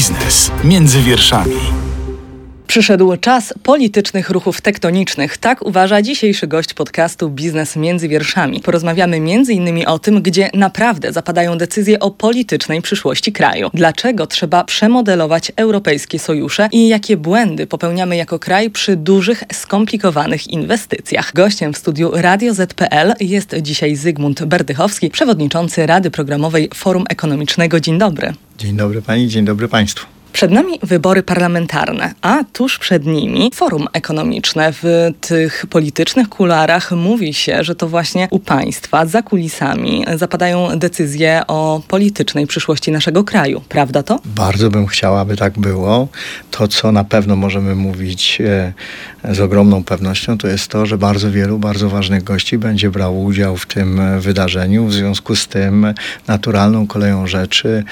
Biznes między wierszami. Przyszedł czas politycznych ruchów tektonicznych. Tak uważa dzisiejszy gość podcastu Biznes między wierszami. Porozmawiamy m.in. o tym, gdzie naprawdę zapadają decyzje o politycznej przyszłości kraju. Dlaczego trzeba przemodelować europejskie sojusze i jakie błędy popełniamy jako kraj przy dużych, skomplikowanych inwestycjach. Gościem w studiu Radio ZPL jest dzisiaj Zygmunt Berdychowski, przewodniczący Rady Programowej Forum Ekonomicznego. Dzień dobry. Dzień dobry pani, dzień dobry państwu. Przed nami wybory parlamentarne, a tuż przed nimi forum ekonomiczne. W tych politycznych kularach mówi się, że to właśnie u państwa, za kulisami, zapadają decyzje o politycznej przyszłości naszego kraju. Prawda to? Bardzo bym chciała, aby tak było. To, co na pewno możemy mówić e, z ogromną pewnością, to jest to, że bardzo wielu, bardzo ważnych gości będzie brało udział w tym wydarzeniu. W związku z tym naturalną koleją rzeczy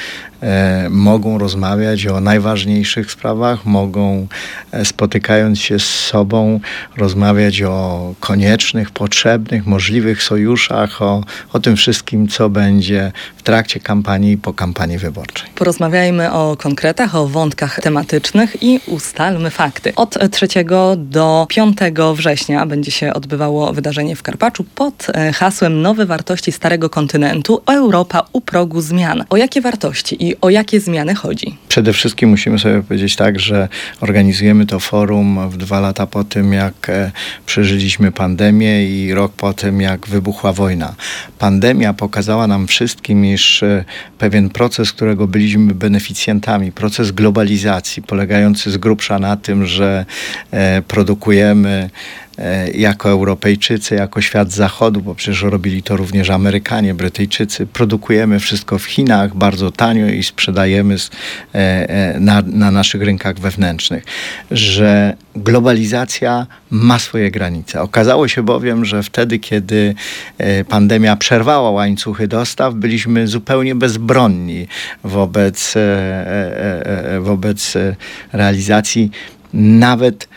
e, mogą rozmawiać o najważniejszych sprawach, mogą e, spotykając się z sobą rozmawiać o koniecznych, potrzebnych, możliwych sojuszach, o, o tym wszystkim, co będzie w trakcie kampanii i po kampanii wyborczej. Porozmawiajmy o konkretach, o wątkach tematycznych i ustalmy fakty. Od 3 do 5 września będzie się odbywało wydarzenie w Karpaczu pod e, hasłem Nowe wartości Starego Kontynentu Europa u progu zmian. O jakie wartości i o jakie zmiany chodzi? Przede wszystkim musimy sobie powiedzieć tak, że organizujemy to forum w dwa lata po tym, jak e, przeżyliśmy pandemię i rok po tym, jak wybuchła wojna. Pandemia pokazała nam wszystkim, iż e, pewien proces, którego byliśmy beneficjentami, proces globalizacji, polegający z grubsza na tym, że e, produkujemy jako Europejczycy, jako świat zachodu, bo przecież robili to również Amerykanie, Brytyjczycy. Produkujemy wszystko w Chinach bardzo tanio i sprzedajemy e, e, na, na naszych rynkach wewnętrznych. Że globalizacja ma swoje granice. Okazało się bowiem, że wtedy, kiedy pandemia przerwała łańcuchy dostaw, byliśmy zupełnie bezbronni wobec, wobec realizacji nawet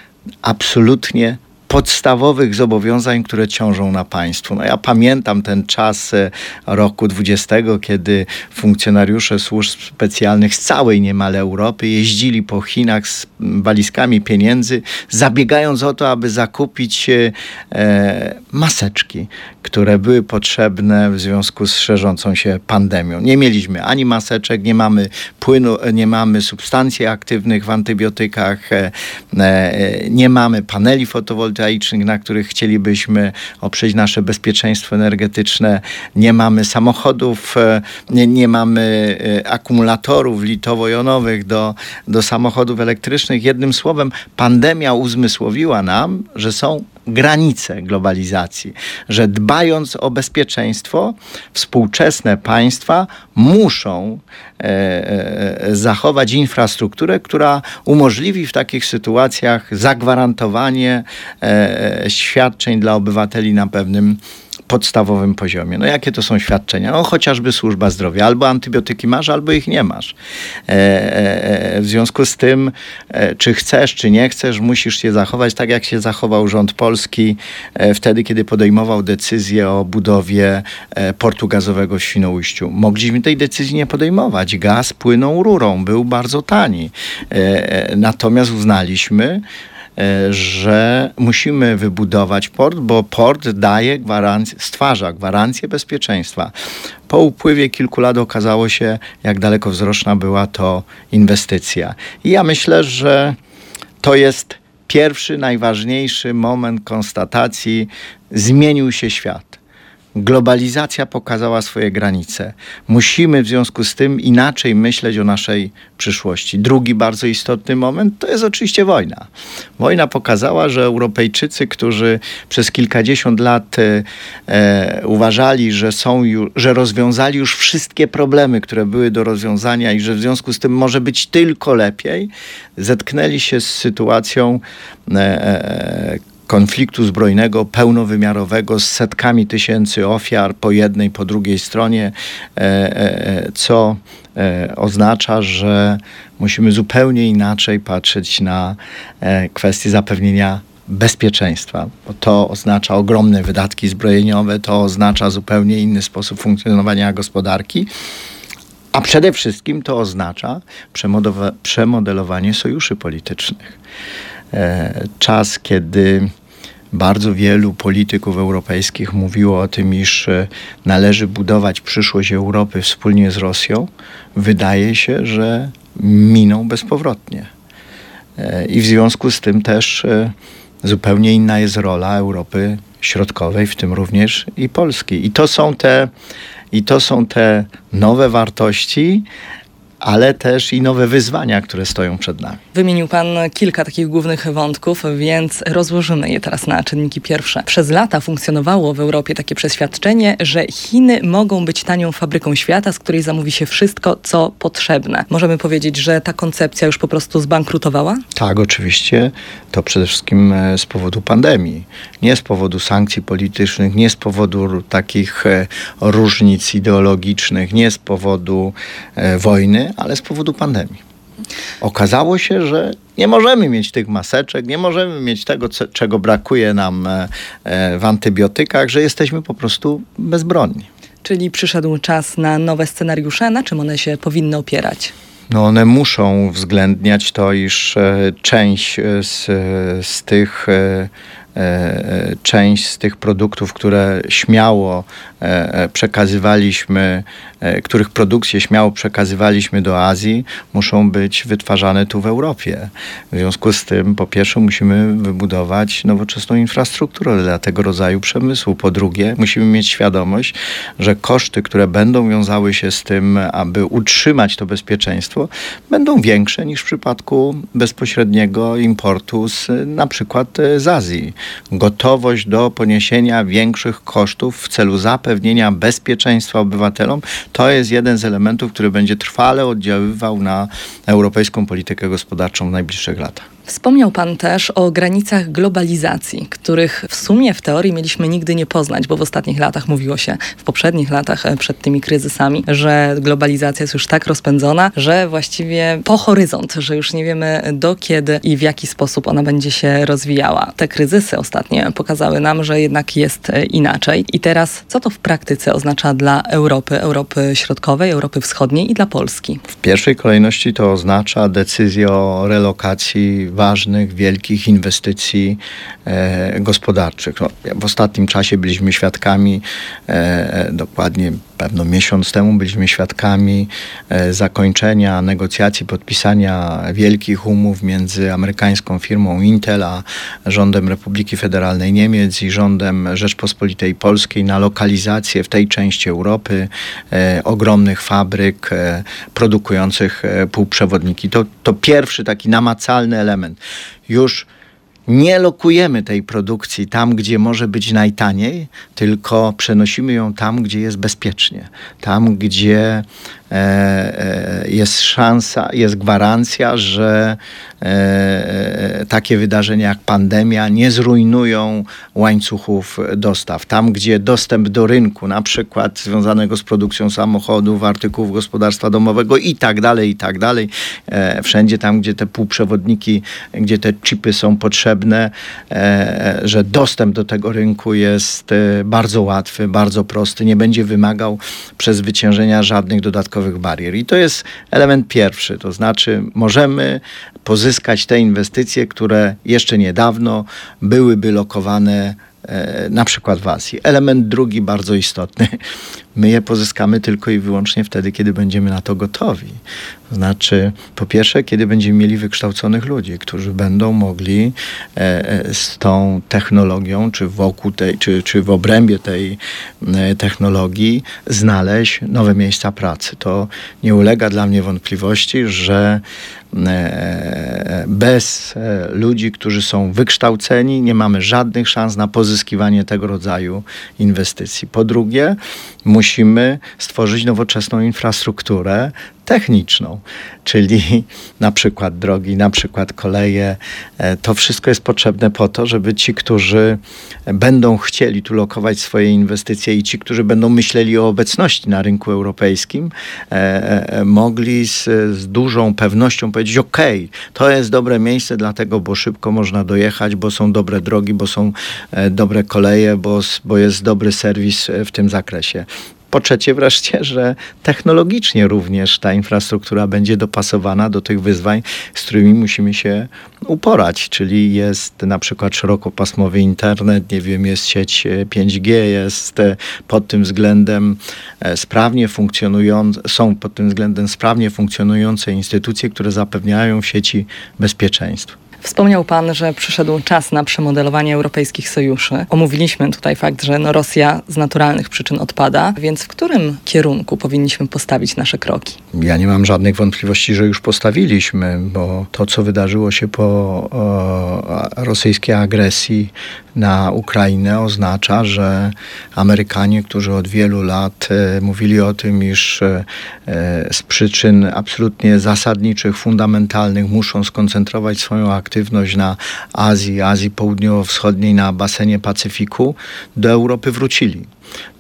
absolutnie podstawowych zobowiązań, które ciążą na państwu. No ja pamiętam ten czas e, roku 20, kiedy funkcjonariusze służb specjalnych z całej niemal Europy jeździli po Chinach z walizkami pieniędzy, zabiegając o to, aby zakupić e, e maseczki, które były potrzebne w związku z szerzącą się pandemią. Nie mieliśmy ani maseczek, nie mamy płynu, nie mamy substancji aktywnych w antybiotykach, e, e, nie mamy paneli fotowoltaicznych, fotowoltaicznych, na których chcielibyśmy oprzeć nasze bezpieczeństwo energetyczne. Nie mamy samochodów, e, nie, nie mamy e, akumulatorów litowo-jonowych do, do samochodów elektrycznych. Jednym słowem, pandemia uzmysłowiła nam, że są granice globalizacji, że dbając o bezpieczeństwo, współczesne państwa muszą e, e, zachować infrastrukturę, która umożliwi w takich sytuacjach zagwarantowanie e, świadczeń dla obywateli na pewnym podstawowym poziomie. No jakie to są świadczenia? No chociażby służba zdrowia. Albo antybiotyki masz, albo ich nie masz. E, e, e w związku z tym, e, czy chcesz, czy nie chcesz, musisz się zachować tak, jak się zachował rząd polski e, wtedy, kiedy podejmował decyzję o budowie e, portu gazowego w Świnoujściu. Mogliśmy tej decyzji nie podejmować. Gaz płynął rurą, był bardzo tani. Natomiast uznaliśmy, że musimy wybudować port, bo port daje gwarancję, stwarza gwarancję bezpieczeństwa. Po upływie kilku lat okazało się, jak dalekowzroczna była to inwestycja. I ja myślę, że to jest pierwszy, najważniejszy moment konstatacji. Zmienił się świat globalizacja pokazała swoje granice. Musimy w związku z tym inaczej myśleć o naszej przyszłości. Drugi bardzo istotny moment to jest oczywiście wojna. Wojna pokazała, że Europejczycy, którzy przez kilkadziesiąt lat e, e, uważali, że są że rozwiązali już wszystkie problemy, które były do rozwiązania i że w związku z tym może być tylko lepiej, zetknęli się z sytuacją e, e konfliktu zbrojnego pełnowymiarowego z setkami tysięcy ofiar po jednej, po drugiej stronie, e, e, co e, oznacza, że musimy zupełnie inaczej patrzeć na kwestie zapewnienia bezpieczeństwa, bo to oznacza ogromne wydatki zbrojeniowe, to oznacza zupełnie inny sposób funkcjonowania gospodarki. A przede wszystkim to oznacza przemodelowanie sojuszy politycznych. Czas, kiedy bardzo wielu polityków europejskich mówiło o tym, iż e, należy budować przyszłość Europy wspólnie z Rosją, wydaje się, że minął bezpowrotnie. E, I w związku z tym też zupełnie inna jest rola Europy Środkowej, w tym również i Polski. I to są te, i to są te nowe wartości, ale też i nowe wyzwania, które stoją przed nami. Wymienił Pan kilka takich głównych wątków, więc rozłożymy je teraz na czynniki pierwsze. Przez lata funkcjonowało w Europie takie przeświadczenie, że Chiny mogą być tanią fabryką świata, z której zamówi się wszystko, co potrzebne. Możemy powiedzieć, że ta koncepcja już po prostu zbankrutowała? Tak, oczywiście. To przede wszystkim e, z powodu pandemii. Nie z powodu sankcji politycznych, nie z powodu takich e, różnic ideologicznych, nie z powodu e, ale z powodu pandemii. Okazało się, że nie możemy mieć tych maseczek, nie możemy mieć tego, czego brakuje nam e, e, w antybiotykach, że jesteśmy po prostu bezbronni. Czyli przyszedł czas na nowe scenariusze. Na czym one się powinny opierać? No one muszą uwzględniać to, iż e, część z, z tych część z tych produktów, które śmiało przekazywaliśmy E, których produkcję śmiało przekazywaliśmy do Azji, muszą być wytwarzane tu w Europie. W związku z tym, po pierwsze, musimy wybudować nowoczesną infrastrukturę dla tego rodzaju przemysłu. Po drugie, musimy mieć świadomość, że koszty, które będą wiązały się z tym, aby utrzymać to bezpieczeństwo, będą większe niż w przypadku bezpośredniego importu z na przykład e, z Azji. Gotowość do poniesienia większych kosztów w celu zapewnienia bezpieczeństwa obywatelom to jest jeden z elementów, który będzie trwale oddziaływał na europejską politykę gospodarczą w najbliższych latach. Wspomniał Pan też o granicach globalizacji, których w sumie w teorii mieliśmy nigdy nie poznać, bo w ostatnich latach mówiło się, w poprzednich latach e, przed tymi kryzysami, że globalizacja jest już tak rozpędzona, że właściwie po horyzont, że już nie wiemy do kiedy i w jaki sposób ona będzie się rozwijała. Te kryzysy ostatnie pokazały nam, że jednak jest e, inaczej. I teraz, co to w praktyce oznacza dla Europy, Europy Środkowej, Europy Wschodniej i dla Polski? W pierwszej kolejności to oznacza decyzję o relokacji ważnych, wielkich inwestycji e, gospodarczych. No, w ostatnim czasie byliśmy świadkami, e, e, dokładnie pewno miesiąc temu byliśmy świadkami e, zakończenia negocjacji, podpisania wielkich umów między amerykańską firmą Intel a rządem Republiki Federalnej Niemiec i rządem Rzeczpospolitej Polskiej na lokalizację w tej części Europy e, ogromnych fabryk e, produkujących półprzewodniki. To, to pierwszy taki namacalny element. Już nie lokujemy tej produkcji tam, gdzie może być najtaniej, tylko przenosimy ją tam, gdzie jest bezpiecznie, tam, gdzie jest szansa, jest gwarancja, że e, takie wydarzenia jak pandemia nie zrujnują łańcuchów dostaw. Tam, gdzie dostęp do rynku, na przykład związanego z produkcją samochodów, artykułów gospodarstwa domowego i tak dalej, i tak dalej, wszędzie tam, gdzie te półprzewodniki, gdzie te chipy są potrzebne, że dostęp do tego rynku jest bardzo łatwy, bardzo prosty, nie będzie wymagał przezwyciężenia żadnych dodatkowych barier. I to jest element pierwszy, to znaczy możemy pozyskać te inwestycje, które jeszcze niedawno byłyby lokowane e, na przykład w Azji. Element drugi, bardzo istotny. My je pozyskamy tylko i wyłącznie wtedy, kiedy będziemy na to gotowi. To znaczy, po pierwsze, kiedy będziemy mieli wykształconych ludzi, którzy będą mogli e, e, z tą technologią, czy wokół tej, czy, czy w obrębie tej e, technologii znaleźć nowe miejsca pracy. To nie ulega dla mnie wątpliwości, że bez ludzi, którzy są wykształceni, nie mamy żadnych szans na pozyskiwanie tego rodzaju inwestycji. Po drugie, stworzyć nowoczesną infrastrukturę techniczną, czyli na przykład drogi, na przykład koleje. E, to wszystko jest potrzebne po to, żeby ci, którzy będą chcieli tu lokować swoje inwestycje i ci, którzy będą myśleli o obecności na rynku europejskim, e, e, mogli z, z dużą pewnością powiedzieć: OK, to jest dobre miejsce, dlatego, bo szybko można dojechać, bo są dobre drogi, bo są dobre koleje, bo, bo jest dobry serwis w tym zakresie. Po trzecie wreszcie, że technologicznie również ta infrastruktura będzie dopasowana do tych wyzwań, z którymi musimy się uporać, czyli jest na przykład szerokopasmowy internet, nie wiem, jest sieć 5G, jest pod tym względem sprawnie funkcjonujące, są pod tym względem sprawnie funkcjonujące instytucje, które zapewniają sieci bezpieczeństwo. Wspomniał Pan, że przyszedł czas na przemodelowanie europejskich sojuszy. Omówiliśmy tutaj fakt, że no Rosja z naturalnych przyczyn odpada, więc w którym kierunku powinniśmy postawić nasze kroki? Ja nie mam żadnych wątpliwości, że już postawiliśmy, bo to, co wydarzyło się po o, rosyjskiej agresji na Ukrainę, oznacza, że Amerykanie, którzy od wielu lat e, mówili o tym, iż e, z przyczyn absolutnie zasadniczych, fundamentalnych muszą skoncentrować swoją aktywność, aktywność na Azji, Azji Południowo-Wschodniej, na basenie Pacyfiku, do Europy wrócili.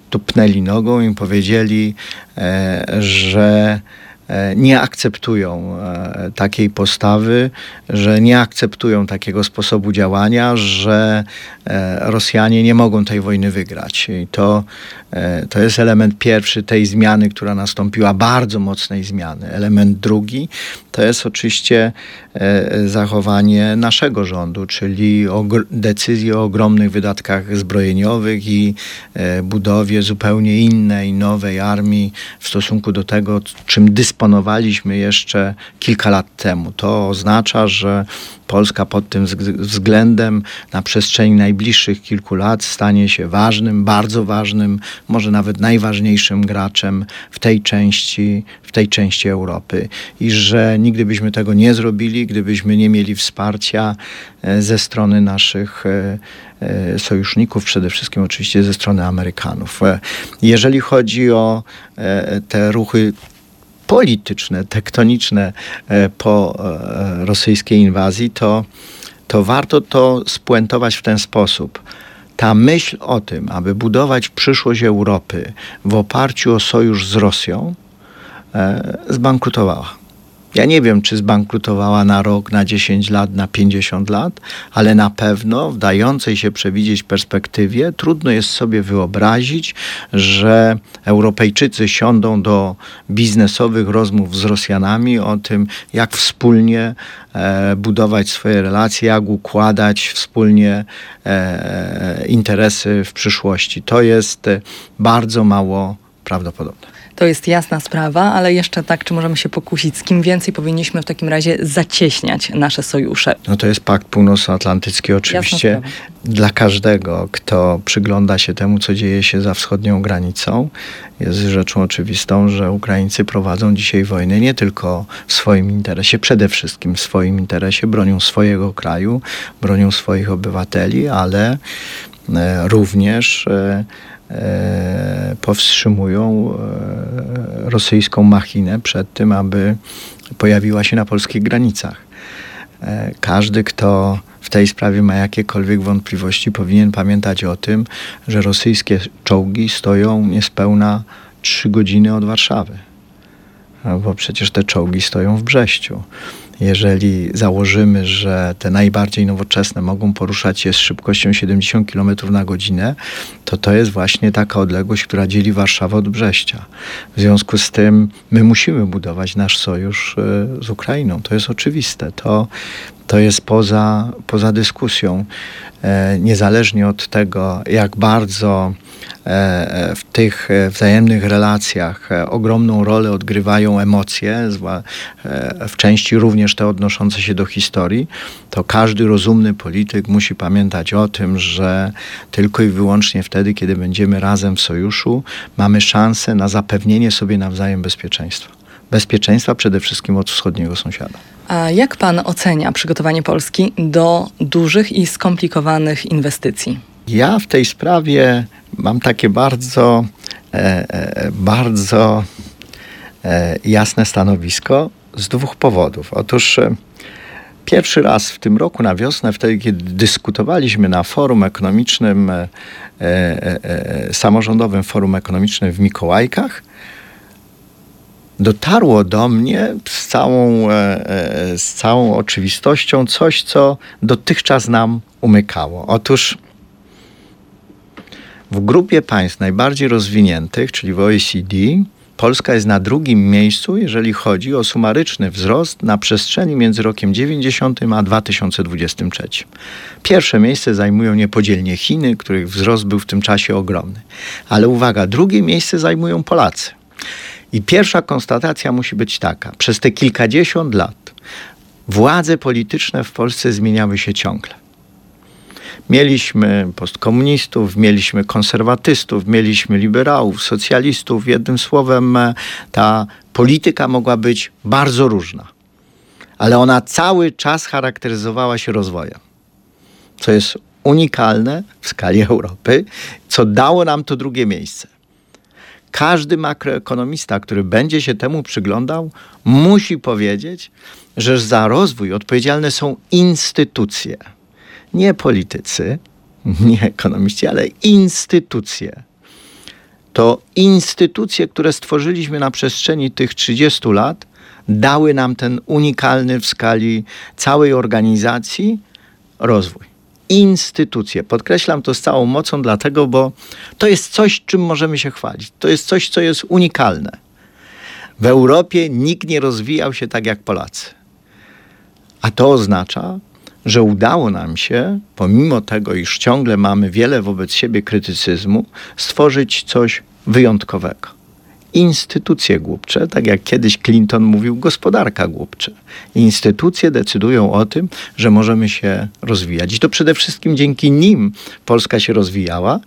Tupnęli nogą i powiedzieli, e, że e, nie akceptują e, takiej postawy, że nie akceptują takiego sposobu działania, że Rosjanie nie mogą tej wojny wygrać. I to to jest element pierwszy tej zmiany, która nastąpiła, bardzo mocnej zmiany. Element drugi to jest oczywiście zachowanie naszego rządu, czyli decyzje o ogromnych wydatkach zbrojeniowych i e, budowie zupełnie innej, nowej armii w stosunku do tego, czym dysponowaliśmy jeszcze kilka lat temu. To oznacza, że Polska pod tym względem na przestrzeni najbliższych kilku lat stanie się ważnym, bardzo ważnym może nawet najważniejszym graczem w tej części, w tej części Europy. I że nigdy byśmy tego nie zrobili, gdybyśmy nie mieli wsparcia e, ze strony naszych e, e, sojuszników, przede wszystkim oczywiście ze strony Amerykanów. Jeżeli chodzi o te ruchy polityczne, tektoniczne po rosyjskiej inwazji, to, to warto to spuentować w ten sposób ta myśl o tym, aby budować przyszłość Europy w oparciu o sojusz z Rosją, zbankrutowała. Ja nie wiem, czy zbankrutowała na rok, na 10 lat, na 50 lat, ale na pewno w dającej się przewidzieć perspektywie trudno jest sobie wyobrazić, że Europejczycy siądą do biznesowych rozmów z Rosjanami o tym, jak wspólnie e, budować swoje relacje, jak układać wspólnie e, interesy w przyszłości. To jest bardzo mało prawdopodobne. To jest jasna sprawa, ale jeszcze tak, czy możemy się pokusić, z kim więcej powinniśmy w takim razie zacieśniać nasze sojusze? No to jest Pakt Północnoatlantycki oczywiście. Dla każdego, kto przygląda się temu, co dzieje się za wschodnią granicą, jest rzeczą oczywistą, że Ukraińcy prowadzą dzisiaj wojnę nie tylko w swoim interesie, przede wszystkim w swoim interesie, bronią swojego kraju, bronią swoich obywateli, ale e, również E, powstrzymują e, rosyjską machinę przed tym, aby pojawiła się na polskich granicach. E, każdy, kto w tej sprawie ma jakiekolwiek wątpliwości, powinien pamiętać o tym, że rosyjskie czołgi stoją niespełna trzy godziny od Warszawy. Bo przecież te czołgi stoją w Brześciu jeżeli założymy, że te najbardziej nowoczesne mogą poruszać się z szybkością 70 km na godzinę, to to jest właśnie taka odległość, która dzieli Warszawę od Brześcia. W związku z tym my musimy budować nasz sojusz e, z Ukrainą. To jest oczywiste. To, to jest poza, poza dyskusją. E, niezależnie od tego, jak bardzo e, w tych wzajemnych relacjach ogromną rolę odgrywają emocje, w części również te odnoszące się do historii, to każdy rozumny polityk musi pamiętać o tym, że tylko i wyłącznie wtedy, kiedy będziemy razem w sojuszu, mamy szansę na zapewnienie sobie nawzajem bezpieczeństwa. Bezpieczeństwa przede wszystkim od wschodniego sąsiada. A jak pan ocenia przygotowanie Polski do dużych i skomplikowanych inwestycji? Ja w tej sprawie mam takie bardzo, e, e, bardzo e, jasne stanowisko z dwóch powodów. Otóż pierwszy raz w tym roku na wiosnę, wtedy kiedy dyskutowaliśmy na forum ekonomicznym, samorządowym forum ekonomicznym w Mikołajkach, dotarło do mnie z całą, e, e, z całą oczywistością coś, co dotychczas nam umykało. Otóż W grupie państw najbardziej rozwiniętych, czyli w OECD, Polska jest na drugim miejscu, jeżeli chodzi o sumaryczny wzrost na przestrzeni między rokiem 90 a 2023. Pierwsze miejsce zajmują niepodzielnie Chiny, których wzrost był w tym czasie ogromny. Ale uwaga, drugie miejsce zajmują Polacy. I pierwsza konstatacja musi być taka: przez te kilkadziesiąt lat władze polityczne w Polsce zmieniały się ciągle. Mieliśmy postkomunistów, mieliśmy konserwatystów, mieliśmy liberałów, socjalistów. Jednym słowem, e, ta polityka mogła być bardzo różna, ale ona cały czas charakteryzowała się rozwojem, co jest unikalne w skali Europy, co dało nam to drugie miejsce. Każdy makroekonomista, który będzie się temu przyglądał, musi powiedzieć, że za rozwój odpowiedzialne są instytucje nie politycy, nie ekonomiści, ale instytucje. To instytucje, które stworzyliśmy na przestrzeni tych 30 lat, dały nam ten unikalny w skali całej organizacji rozwój. Instytucje. Podkreślam to z całą mocą, dlatego, bo to jest coś, czym możemy się chwalić. To jest coś, co jest unikalne. W Europie nikt nie rozwijał się tak jak Polacy. A to oznacza, że udało nam się, pomimo tego, iż ciągle mamy wiele wobec siebie krytycyzmu, stworzyć coś wyjątkowego. Instytucje głupcze, tak jak kiedyś Clinton mówił, gospodarka głupcze. Instytucje decydują o tym, że możemy się rozwijać. I to przede wszystkim dzięki nim Polska się rozwijała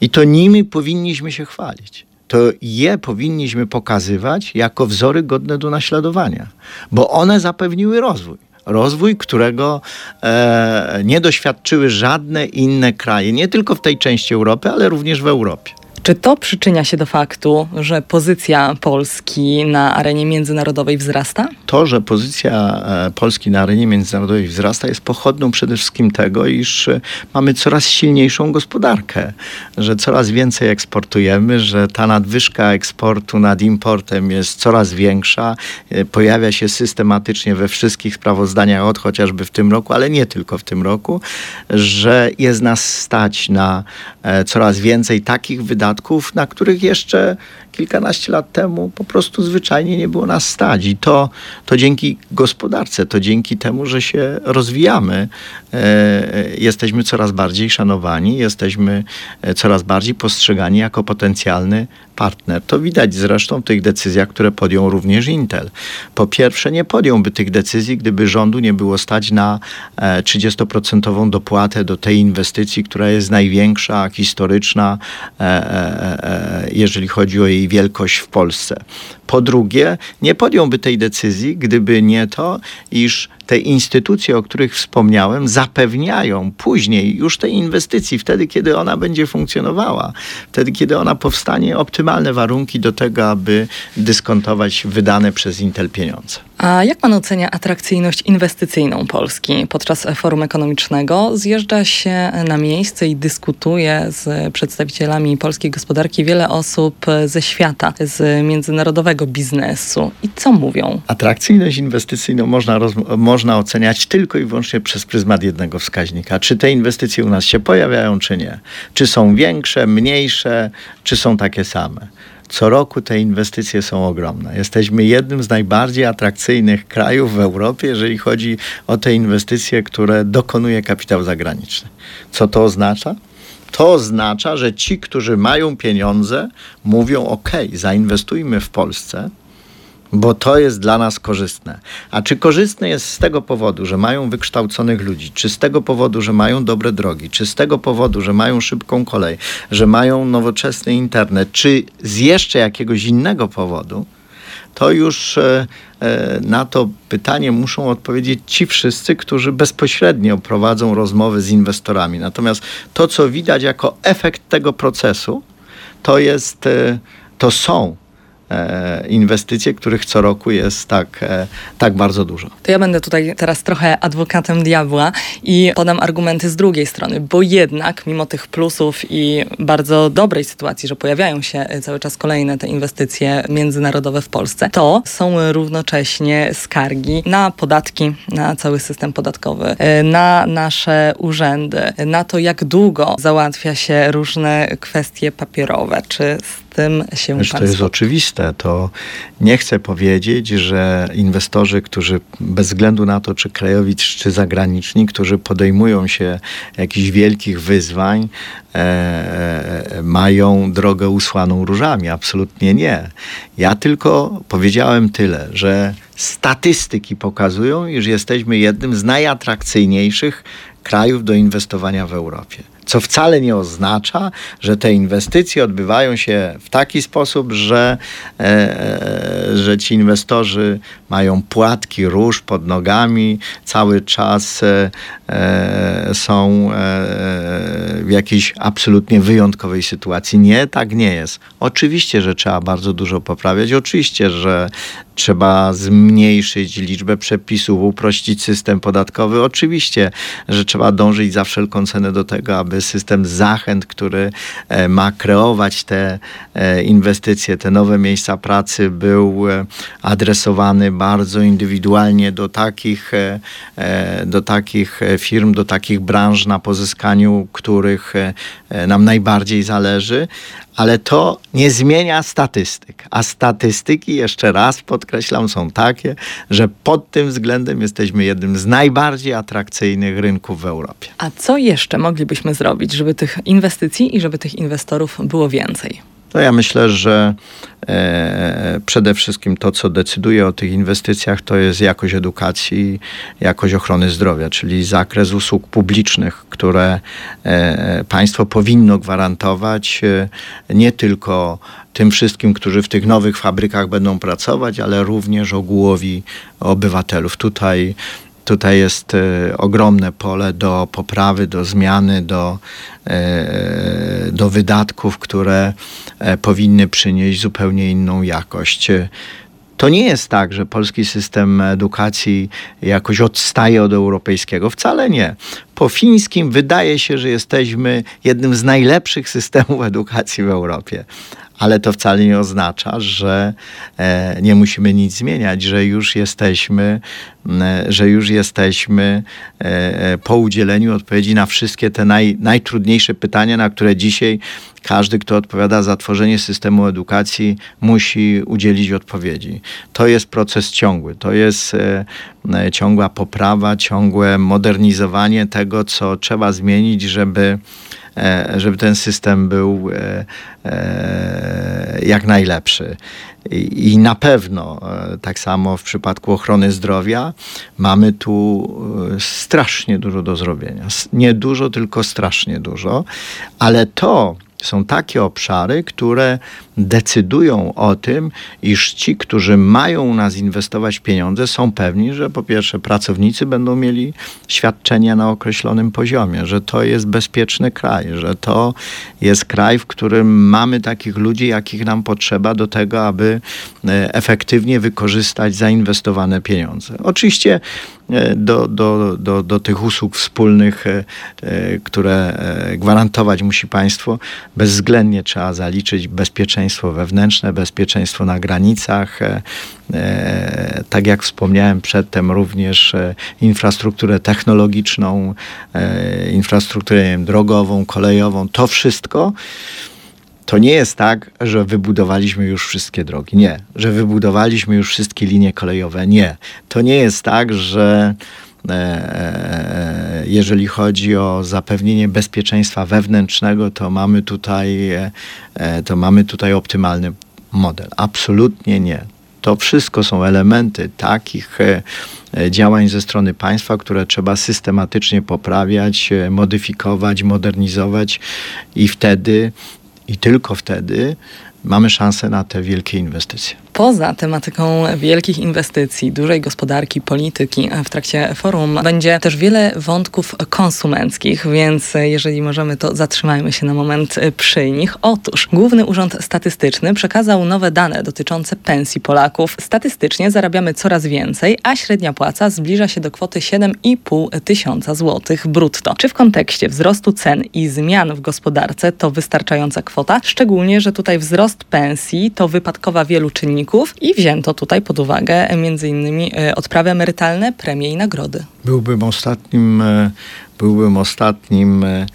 i to nimi powinniśmy się chwalić to je powinniśmy pokazywać jako wzory godne do naśladowania, bo one zapewniły rozwój rozwój, którego e, nie doświadczyły żadne inne kraje, nie tylko w tej części Europy, ale również w Europie. Czy to przyczynia się do faktu, że pozycja Polski na arenie międzynarodowej wzrasta? To, że pozycja e, Polski na arenie międzynarodowej wzrasta, jest pochodną przede wszystkim tego, iż e, mamy coraz silniejszą gospodarkę, że coraz więcej eksportujemy, że ta nadwyżka eksportu nad importem jest coraz większa, e, pojawia się systematycznie we wszystkich sprawozdaniach od chociażby w tym roku, ale nie tylko w tym roku, że jest nas stać na coraz więcej takich wydatków, wydatków, na których jeszcze kilkanaście lat temu po prostu zwyczajnie nie było nas stać. I to, to dzięki gospodarce, to dzięki temu, że się rozwijamy, e, jesteśmy coraz bardziej szanowani, jesteśmy e, coraz bardziej postrzegani jako potencjalny partner. To widać zresztą w tych decyzjach, które podjął również Intel. Po pierwsze, nie podjąłby tych decyzji, gdyby rządu nie było stać na 30% e, dopłatę do tej inwestycji, która jest największa, historyczna, e, jeżeli chodzi o jej jej wielkość w Polsce. Po drugie, nie podjąłby tej decyzji, gdyby nie to, iż te instytucje, o których wspomniałem, zapewniają później już tej inwestycji, wtedy, kiedy ona będzie funkcjonowała, wtedy, kiedy ona powstanie, optymalne warunki do tego, aby dyskontować wydane przez Intel pieniądze. A jak pan ocenia atrakcyjność inwestycyjną Polski? Podczas forum ekonomicznego zjeżdża się na miejsce i dyskutuje z przedstawicielami polskiej gospodarki wiele osób ze świata, z międzynarodowego biznesu. I co mówią? Atrakcyjność inwestycyjną można, można oceniać tylko i wyłącznie przez pryzmat jednego wskaźnika. Czy te inwestycje u nas się pojawiają, czy nie? Czy są większe, mniejsze, czy są takie same? Co roku te inwestycje są ogromne. Jesteśmy jednym z najbardziej atrakcyjnych krajów w Europie, jeżeli chodzi o te inwestycje, które dokonuje kapitał zagraniczny. Co to oznacza? To oznacza, że ci, którzy mają pieniądze, mówią: OK, zainwestujmy w Polsce, bo to jest dla nas korzystne. A czy korzystne jest z tego powodu, że mają wykształconych ludzi, czy z tego powodu, że mają dobre drogi, czy z tego powodu, że mają szybką kolej, że mają nowoczesny internet, czy z jeszcze jakiegoś innego powodu, to już e, e, na to pytanie muszą odpowiedzieć ci wszyscy, którzy bezpośrednio prowadzą rozmowy z inwestorami. Natomiast to, co widać jako efekt tego procesu, to jest, e, to są inwestycje, których co roku jest tak, e, tak bardzo dużo. To ja będę tutaj teraz trochę adwokatem diabła i podam argumenty z drugiej strony, bo jednak mimo tych plusów i bardzo dobrej sytuacji, że pojawiają się cały czas kolejne te inwestycje międzynarodowe w Polsce, to są równocześnie skargi na podatki, na cały system podatkowy, e, na nasze urzędy, na to, jak długo załatwia się różne kwestie papierowe. Czy tym się Wiesz, To jest oczywiste. To nie chcę powiedzieć, że inwestorzy, którzy bez względu na to, czy krajowi, czy zagraniczni, którzy podejmują się jakichś wielkich wyzwań, e, e, mają drogę usłaną różami. Absolutnie nie. Ja tylko powiedziałem tyle, że statystyki pokazują, iż jesteśmy jednym z najatrakcyjniejszych krajów do inwestowania w Europie. Co wcale nie oznacza, że te inwestycje odbywają się w taki sposób, że, e, e że ci inwestorzy mają płatki róż pod nogami, cały czas e, e są e, w jakiejś absolutnie wyjątkowej sytuacji. Nie, tak nie jest. Oczywiście, że trzeba bardzo dużo poprawiać, oczywiście, że trzeba zmniejszyć liczbę przepisów, uprościć system podatkowy. Oczywiście, że trzeba dążyć za wszelką cenę do tego, aby system zachęt, który e, ma kreować te e, inwestycje, te nowe miejsca pracy, był e, adresowany bardzo indywidualnie do takich, do takich firm, do takich branż, na pozyskaniu których nam najbardziej zależy, ale to nie zmienia statystyk. A statystyki, jeszcze raz podkreślam, są takie, że pod tym względem jesteśmy jednym z najbardziej atrakcyjnych rynków w Europie. A co jeszcze moglibyśmy zrobić, żeby tych inwestycji i żeby tych inwestorów było więcej? To ja myślę, że e, przede wszystkim to, co decyduje o tych inwestycjach, to jest jakość edukacji, jakość ochrony zdrowia, czyli zakres usług publicznych, które e, państwo powinno gwarantować e, nie tylko tym wszystkim, którzy w tych nowych fabrykach będą pracować, ale również ogółowi obywatelów. Tutaj Tutaj jest e, ogromne pole do poprawy, do zmiany, do, e, do wydatków, które e, powinny przynieść zupełnie inną jakość. To nie jest tak, że polski system edukacji jakoś odstaje od europejskiego. Wcale nie. Po fińskim wydaje się, że jesteśmy jednym z najlepszych systemów edukacji w Europie ale to wcale nie oznacza, że e, nie musimy nic zmieniać, że już jesteśmy, że już jesteśmy e, e, po udzieleniu odpowiedzi na wszystkie te naj, najtrudniejsze pytania, na które dzisiaj każdy, kto odpowiada za tworzenie systemu edukacji, musi udzielić odpowiedzi. To jest proces ciągły, to jest ciągła poprawa, ciągłe modernizowanie tego, co trzeba zmienić, żeby E, żeby ten system był e, e, jak najlepszy. I na pewno, tak samo w przypadku ochrony zdrowia, mamy tu strasznie dużo do zrobienia. Nie dużo, tylko strasznie dużo, ale to, są takie obszary, które decydują o tym, iż ci, którzy mają u nas inwestować pieniądze, są pewni, że po pierwsze pracownicy będą mieli świadczenia na określonym poziomie, że to jest bezpieczny kraj, że to jest kraj, w którym mamy takich ludzi, jakich nam potrzeba do tego, aby e, efektywnie wykorzystać zainwestowane pieniądze. Oczywiście e, do, do, do, do tych usług wspólnych, e, które gwarantować musi państwo, bezwzględnie trzeba zaliczyć bezpieczeństwo wewnętrzne, bezpieczeństwo na granicach, e, e, tak jak wspomniałem przedtem, również e, infrastrukturę technologiczną, infrastrukturę drogową, kolejową, to wszystko. To nie jest tak, że wybudowaliśmy już wszystkie drogi. Nie. Że wybudowaliśmy już wszystkie linie kolejowe. Nie. To nie jest tak, że jeżeli chodzi o zapewnienie bezpieczeństwa wewnętrznego, to mamy tutaj, e, to mamy tutaj optymalny model. Absolutnie nie. To wszystko są elementy takich działań ze strony państwa, które trzeba systematycznie poprawiać, modyfikować, modernizować i wtedy, i tylko wtedy mamy szansę na te wielkie inwestycje. Poza tematyką wielkich inwestycji, dużej gospodarki, polityki w trakcie forum będzie też wiele wątków konsumenckich, więc jeżeli możemy, to zatrzymajmy się na moment przy nich. Otóż Główny Urząd Statystyczny przekazał nowe dane dotyczące pensji Polaków. Statystycznie zarabiamy coraz więcej, a średnia płaca zbliża się do kwoty 7,5 tysiąca złotych brutto. Czy w kontekście wzrostu cen i zmian w gospodarce to wystarczająca kwota? Szczególnie, że tutaj wzrost pensji to wypadkowa wielu czynników i wzięto tutaj pod uwagę między innymi e, odprawy emerytalne, premie i nagrody. Byłbym ostatnim, e, byłbym ostatnim e,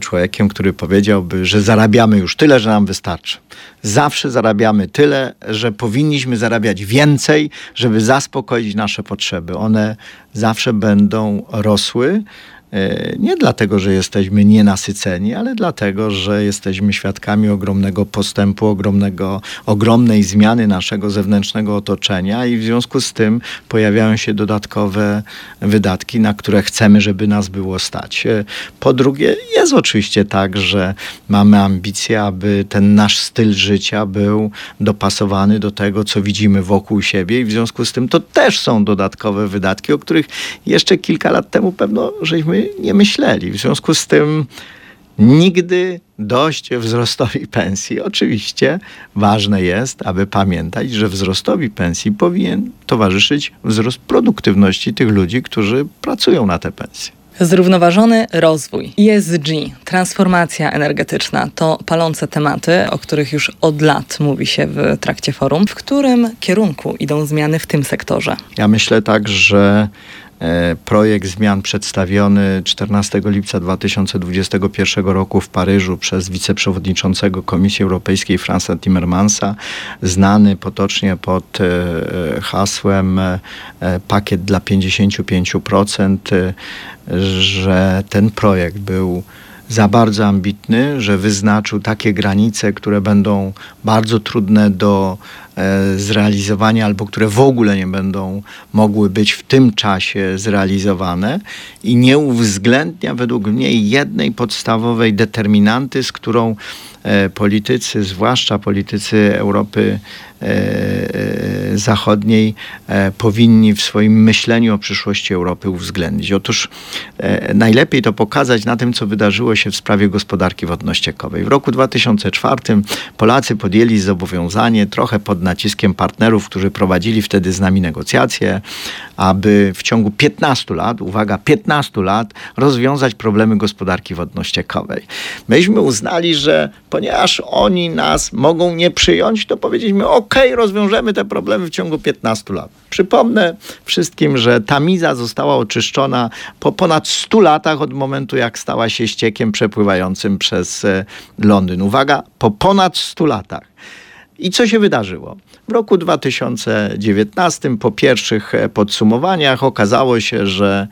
człowiekiem, który powiedziałby, że zarabiamy już tyle, że nam wystarczy. Zawsze zarabiamy tyle, że powinniśmy zarabiać więcej, żeby zaspokoić nasze potrzeby. One zawsze będą rosły. E, nie dlatego, że jesteśmy nienasyceni, ale dlatego, że jesteśmy świadkami ogromnego postępu, ogromnego, ogromnej zmiany naszego zewnętrznego otoczenia i w związku z tym pojawiają się dodatkowe wydatki, na które chcemy, żeby nas było stać. E, po drugie, jest oczywiście tak, że mamy ambicje, aby ten nasz styl życia był dopasowany do tego, co widzimy wokół siebie i w związku z tym to też są dodatkowe wydatki, o których jeszcze kilka lat temu pewno żeśmy nie myśleli. W związku z tym nigdy dość wzrostowi pensji. Oczywiście ważne jest, aby pamiętać, że wzrostowi pensji powinien towarzyszyć wzrost produktywności tych ludzi, którzy pracują na te pensje. Zrównoważony rozwój, ESG, transformacja energetyczna to palące tematy, o których już od lat mówi się w trakcie forum. W którym kierunku idą zmiany w tym sektorze? Ja myślę tak, że projekt zmian przedstawiony 14 lipca 2021 roku w Paryżu przez wiceprzewodniczącego Komisji Europejskiej Franza Timmermansa, znany potocznie pod e, hasłem e, pakiet dla 55%, że ten projekt był za bardzo ambitny, że wyznaczył takie granice, które będą bardzo trudne do e, zrealizowania albo które w ogóle nie będą mogły być w tym czasie zrealizowane i nie uwzględnia według mnie jednej podstawowej determinanty, z którą e, politycy, zwłaszcza politycy Europy E, zachodniej e, powinni w swoim myśleniu o przyszłości Europy uwzględnić. Otóż e, najlepiej to pokazać na tym, co wydarzyło się w sprawie gospodarki wodno-ściekowej. W roku 2004 Polacy podjęli zobowiązanie, trochę pod naciskiem partnerów, którzy prowadzili wtedy z nami negocjacje, aby w ciągu 15 lat, uwaga, 15 lat, rozwiązać problemy gospodarki wodno-ściekowej. Myśmy uznali, że ponieważ oni nas mogą nie przyjąć, to powiedzieliśmy, ok, ok, rozwiążemy te problemy w ciągu 15 lat. Przypomnę wszystkim, że Tamiza została oczyszczona po ponad 100 latach od momentu, jak stała się ściekiem przepływającym przez e, Londyn. Uwaga, po ponad 100 latach. I co się wydarzyło? W roku 2019, po pierwszych e, podsumowaniach, okazało się, że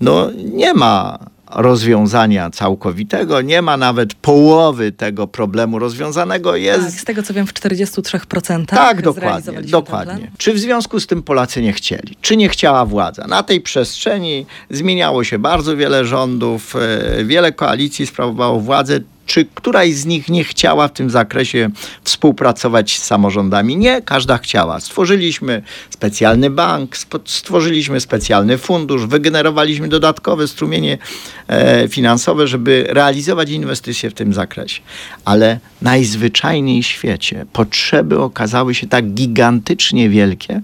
no, nie ma rozwiązania całkowitego, nie ma nawet połowy tego problemu rozwiązanego. Jest... Tak, z tego co wiem, w 43% Tak, dokładnie. dokładnie. Czy w związku z tym Polacy nie chcieli? Czy nie chciała władza? Na tej przestrzeni zmieniało się bardzo wiele rządów, e, wiele koalicji sprawowało władzę czy któraś z nich nie chciała w tym zakresie współpracować z samorządami? Nie, każda chciała. Stworzyliśmy specjalny bank, stworzyliśmy specjalny fundusz, wygenerowaliśmy dodatkowe strumienie e, finansowe, żeby realizować inwestycje w tym zakresie. Ale najzwyczajniej w świecie potrzeby okazały się tak gigantycznie wielkie,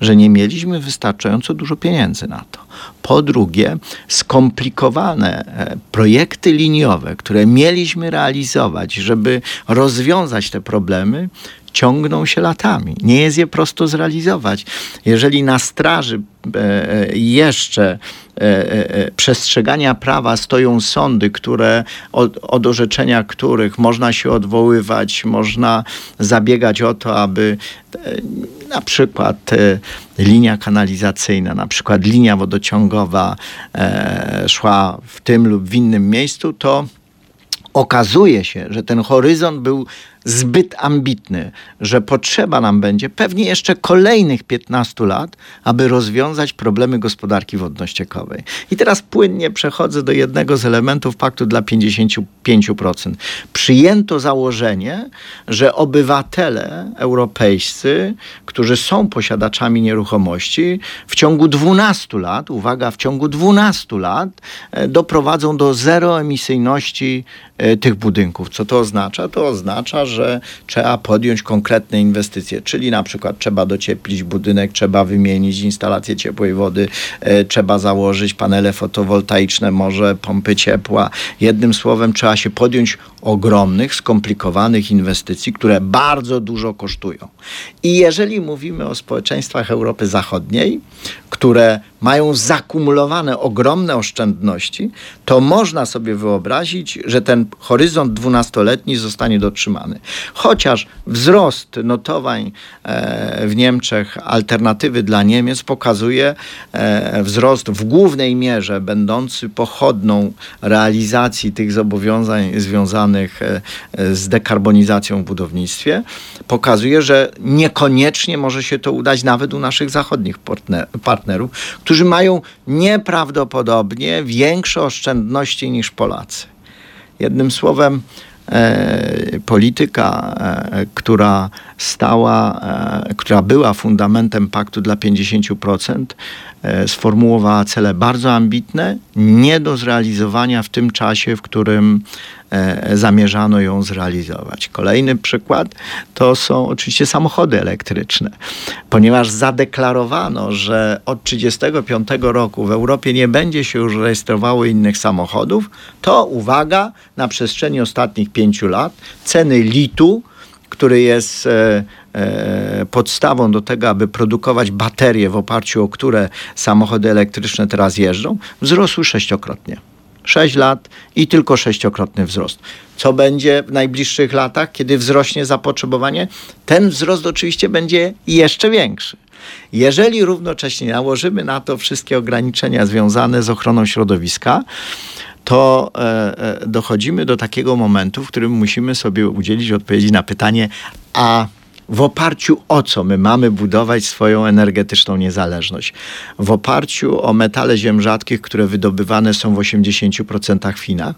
że nie mieliśmy wystarczająco dużo pieniędzy na to. Po drugie, skomplikowane e, projekty liniowe, które mieliśmy realizować, żeby rozwiązać te problemy, ciągną się latami. Nie jest je prosto zrealizować. Jeżeli na straży e, e, jeszcze przestrzegania prawa stoją sądy, które od, od orzeczenia których można się odwoływać, można zabiegać o to, aby na przykład e, linia kanalizacyjna, na przykład linia wodociągowa e, szła w tym lub w innym miejscu, to okazuje się, że ten horyzont był zbyt ambitny, że potrzeba nam będzie pewnie jeszcze kolejnych 15 lat, aby rozwiązać problemy gospodarki wodno-ściekowej. I teraz płynnie przechodzę do jednego z elementów paktu dla 55%. Przyjęto założenie, że obywatele europejscy, którzy są posiadaczami nieruchomości, w ciągu 12 lat, uwaga, w ciągu 12 lat e, doprowadzą do zeroemisyjności e, tych budynków. Co to oznacza? To oznacza, że trzeba podjąć konkretne inwestycje, czyli na przykład trzeba docieplić budynek, trzeba wymienić instalację ciepłej wody, e, trzeba założyć panele fotowoltaiczne, może pompy ciepła. Jednym słowem trzeba się podjąć ogromnych, skomplikowanych inwestycji, które bardzo dużo kosztują. I jeżeli mówimy o społeczeństwach Europy Zachodniej, które mają zakumulowane ogromne oszczędności, to można sobie wyobrazić, że ten horyzont dwunastoletni zostanie dotrzymany. Chociaż wzrost notowań e, w Niemczech, alternatywy dla Niemiec pokazuje e, wzrost w głównej mierze będący pochodną realizacji tych zobowiązań związanych e, z dekarbonizacją w budownictwie, pokazuje, że niekoniecznie może się to udać nawet u naszych zachodnich partnerów, którzy mają nieprawdopodobnie większe oszczędności niż Polacy. Jednym słowem, e, polityka, e, która stała, e, która była fundamentem paktu dla 50%, e, sformułowała cele bardzo ambitne, nie do zrealizowania w tym czasie, w którym zamierzano ją zrealizować. Kolejny przykład to są oczywiście samochody elektryczne, ponieważ zadeklarowano, że od 1935 roku w Europie nie będzie się już rejestrowało innych samochodów, to uwaga, na przestrzeni ostatnich pięciu lat ceny litu który jest e, e, podstawą do tego, aby produkować baterie, w oparciu o które samochody elektryczne teraz jeżdżą, wzrosły sześciokrotnie. Sześć lat i tylko sześciokrotny wzrost. Co będzie w najbliższych latach, kiedy wzrośnie zapotrzebowanie? Ten wzrost oczywiście będzie jeszcze większy. Jeżeli równocześnie nałożymy na to wszystkie ograniczenia związane z ochroną środowiska, to e, e, dochodzimy do takiego momentu, w którym musimy sobie udzielić odpowiedzi na pytanie, a w oparciu o co my mamy budować swoją energetyczną niezależność? W oparciu o metale ziem rzadkich, które wydobywane są w 80% w Chinach?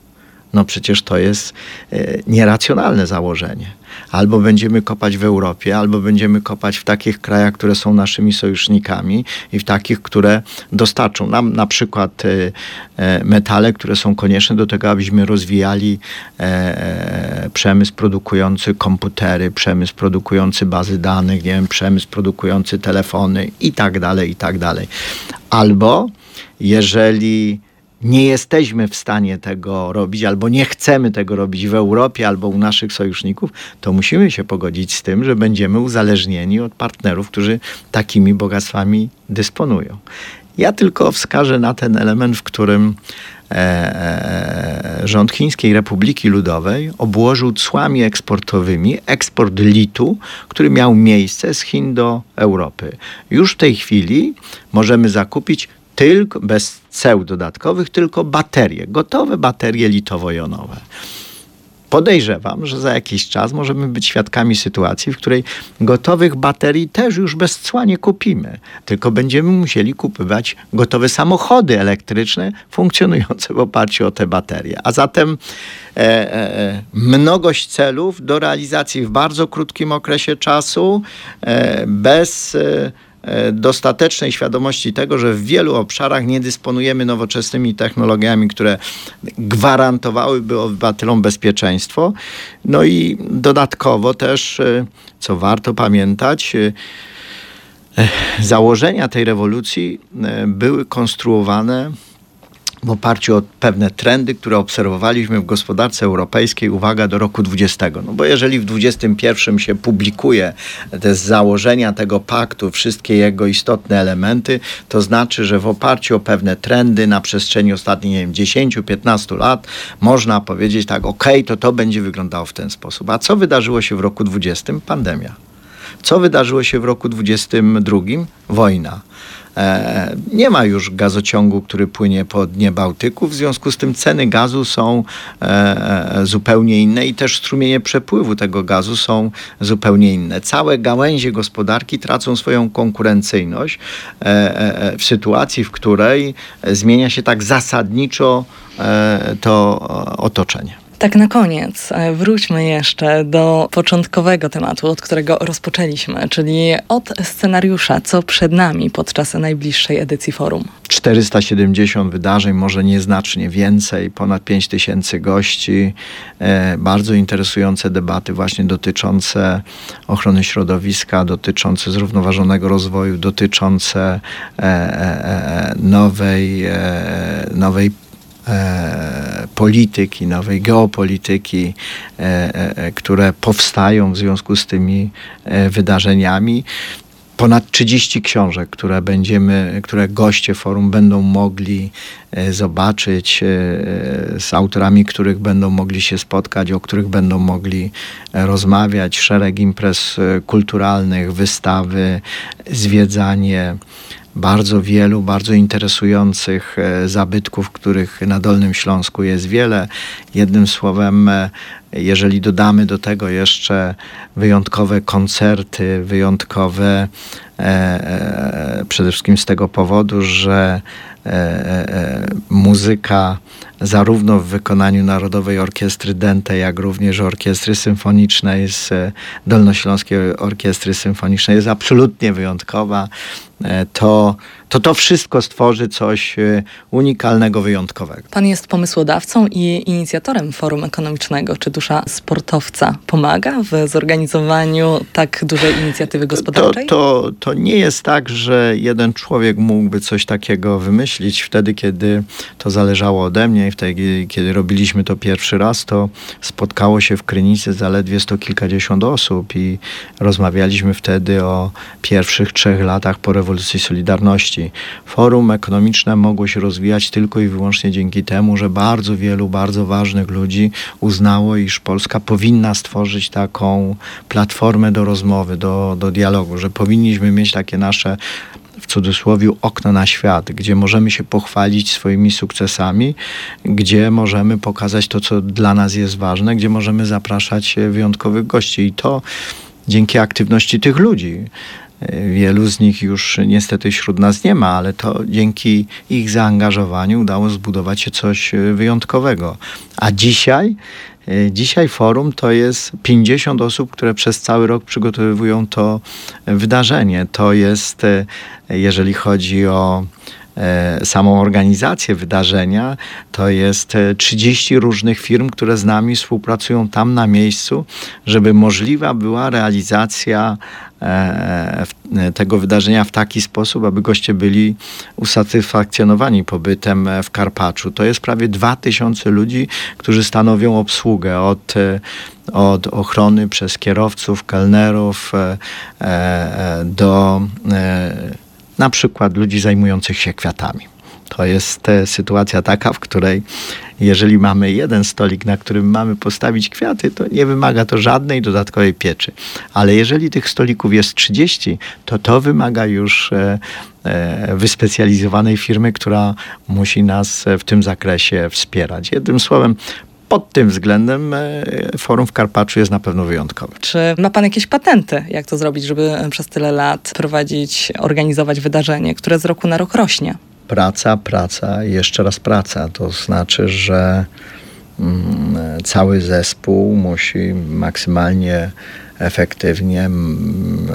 No przecież to jest e, nieracjonalne założenie. Albo będziemy kopać w Europie, albo będziemy kopać w takich krajach, które są naszymi sojusznikami i w takich, które dostarczą nam na przykład e, e, metale, które są konieczne do tego, abyśmy rozwijali przemysł produkujący komputery, przemysł produkujący bazy danych, nie wiem, przemysł produkujący telefony i tak dalej, i tak dalej. Albo jeżeli nie jesteśmy w stanie tego robić, albo nie chcemy tego robić w Europie, albo u naszych sojuszników, to musimy się pogodzić z tym, że będziemy uzależnieni od partnerów, którzy takimi bogactwami dysponują. Ja tylko wskażę na ten element, w którym e, e, rząd Chińskiej Republiki Ludowej obłożył cłami eksportowymi eksport litu, który miał miejsce z Chin do Europy. Już w tej chwili możemy zakupić tylko, bez ceł dodatkowych, tylko baterie, gotowe baterie litowo-jonowe. Podejrzewam, że za jakiś czas możemy być świadkami sytuacji, w której gotowych baterii też już bez cła nie kupimy, tylko będziemy musieli kupować gotowe samochody elektryczne funkcjonujące w oparciu o te baterie. A zatem e, e, mnogość celów do realizacji w bardzo krótkim okresie czasu, e, bez e, E, dostatecznej świadomości tego, że w wielu obszarach nie dysponujemy nowoczesnymi technologiami, które gwarantowałyby obywatelom bezpieczeństwo. No i dodatkowo też, e, co warto pamiętać, e, założenia tej rewolucji były konstruowane w oparciu o pewne trendy, które obserwowaliśmy w gospodarce europejskiej, uwaga, do roku 20. No bo jeżeli w 21 się publikuje te założenia tego paktu, wszystkie jego istotne elementy, to znaczy, że w oparciu o pewne trendy na przestrzeni ostatnich, nie wiem, 10-15 lat można powiedzieć tak, ok, to to będzie wyglądało w ten sposób. A co wydarzyło się w roku 20? Pandemia Co wydarzyło się w roku 22? Wojna. E, nie ma już gazociągu, który płynie po dnie Bałtyku, w związku z tym ceny gazu są e, zupełnie inne i też strumienie przepływu tego gazu są zupełnie inne. Całe gałęzie gospodarki tracą swoją konkurencyjność e, w sytuacji, w której zmienia się tak zasadniczo to otoczenie. Tak na koniec e, wróćmy jeszcze do początkowego tematu, od którego rozpoczęliśmy, czyli od scenariusza, co przed nami podczas najbliższej edycji forum. 470 wydarzeń, może nieznacznie więcej, ponad 5000 gości, e, bardzo interesujące debaty właśnie dotyczące ochrony środowiska, dotyczące zrównoważonego rozwoju, dotyczące e, nowej, nowej E, polityki, nowej geopolityki, e, e, które powstają w związku z tymi wydarzeniami. Ponad 30 książek, które będziemy, które goście forum będą mogli zobaczyć, z autorami, których będą mogli się spotkać, o których będą mogli rozmawiać, szereg imprez kulturalnych, wystawy, zwiedzanie bardzo wielu, bardzo interesujących e, zabytków, których na Dolnym Śląsku jest wiele. Jednym słowem, e, jeżeli dodamy do tego jeszcze wyjątkowe koncerty, wyjątkowe e, przede wszystkim z tego powodu, że muzyka zarówno w wykonaniu Narodowej Orkiestry Dente, jak również Orkiestry Symfonicznej z Dolnośląskiej Orkiestry Symfonicznej jest absolutnie wyjątkowa. E, to, to to wszystko stworzy coś e, unikalnego, wyjątkowego. Pan jest pomysłodawcą i inicjatorem Forum Ekonomicznego. Czy dusza sportowca pomaga w zorganizowaniu tak dużej inicjatywy gospodarczej? To, to, to nie jest tak, że jeden człowiek mógłby coś takiego wymyślić. Wtedy, kiedy to zależało ode mnie i wtedy, kiedy robiliśmy to pierwszy raz, to spotkało się w Krynicy zaledwie sto kilkadziesiąt osób i rozmawialiśmy wtedy o pierwszych trzech latach po rewolucji Solidarności. Forum ekonomiczne mogło się rozwijać tylko i wyłącznie dzięki temu, że bardzo wielu, bardzo ważnych ludzi uznało, iż Polska powinna stworzyć taką platformę do rozmowy, do, do dialogu, że powinniśmy mieć takie nasze w cudzysłowie okno na świat, gdzie możemy się pochwalić swoimi sukcesami, gdzie możemy pokazać to, co dla nas jest ważne, gdzie możemy zapraszać wyjątkowych gości. I to dzięki aktywności tych ludzi. Wielu z nich już niestety wśród nas nie ma, ale to dzięki ich zaangażowaniu udało zbudować się coś wyjątkowego. A dzisiaj Dzisiaj forum to jest 50 osób, które przez cały rok przygotowują to wydarzenie. To jest, jeżeli chodzi o E, samą organizację wydarzenia, to jest 30 e, różnych firm, które z nami współpracują tam na miejscu, żeby możliwa była realizacja e, tego wydarzenia w taki sposób, aby goście byli usatysfakcjonowani pobytem w Karpaczu. To jest prawie 2000 ludzi, którzy stanowią obsługę od, od ochrony przez kierowców, kelnerów do na przykład ludzi zajmujących się kwiatami. To jest sytuacja taka, w której jeżeli mamy jeden stolik, na którym mamy postawić kwiaty, to nie wymaga to żadnej dodatkowej pieczy. Ale jeżeli tych stolików jest 30, to to wymaga już e, e, wyspecjalizowanej firmy, która musi nas w tym zakresie wspierać. Jednym słowem, pod tym względem e, forum w Karpaczu jest na pewno wyjątkowe. Czy ma pan jakieś patenty, jak to zrobić, żeby przez tyle lat prowadzić, organizować wydarzenie, które z roku na rok rośnie? Praca, praca i jeszcze raz praca. To znaczy, że mm, cały zespół musi maksymalnie efektywnie mm,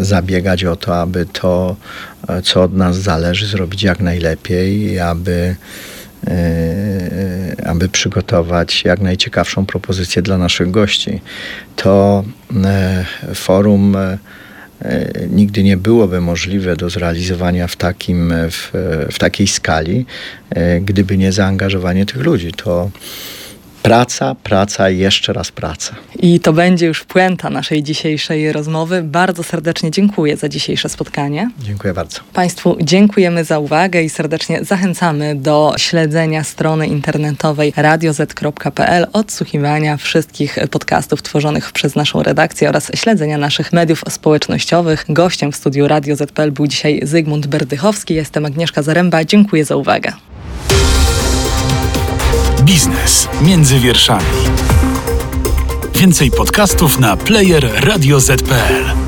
e, zabiegać o to, aby to, e, co od nas zależy, zrobić jak najlepiej, aby E, aby przygotować jak najciekawszą propozycję dla naszych gości. To forum nigdy nie byłoby możliwe do zrealizowania w, takim, w, w takiej skali, gdyby nie zaangażowanie tych ludzi. To praca, praca i jeszcze raz praca. I to będzie już puenta naszej dzisiejszej rozmowy. Bardzo serdecznie dziękuję za dzisiejsze spotkanie. Dziękuję bardzo. Państwu dziękujemy za uwagę i serdecznie zachęcamy do śledzenia strony internetowej radioz.pl, odsłuchiwania wszystkich podcastów tworzonych przez naszą redakcję oraz śledzenia naszych mediów społecznościowych. Gościem w studiu Radio ZPL był dzisiaj Zygmunt Berdychowski. Jestem Agnieszka Zaręba. Dziękuję za uwagę. Biznes między wierszami. Więcej podcastów na player radioz.pl.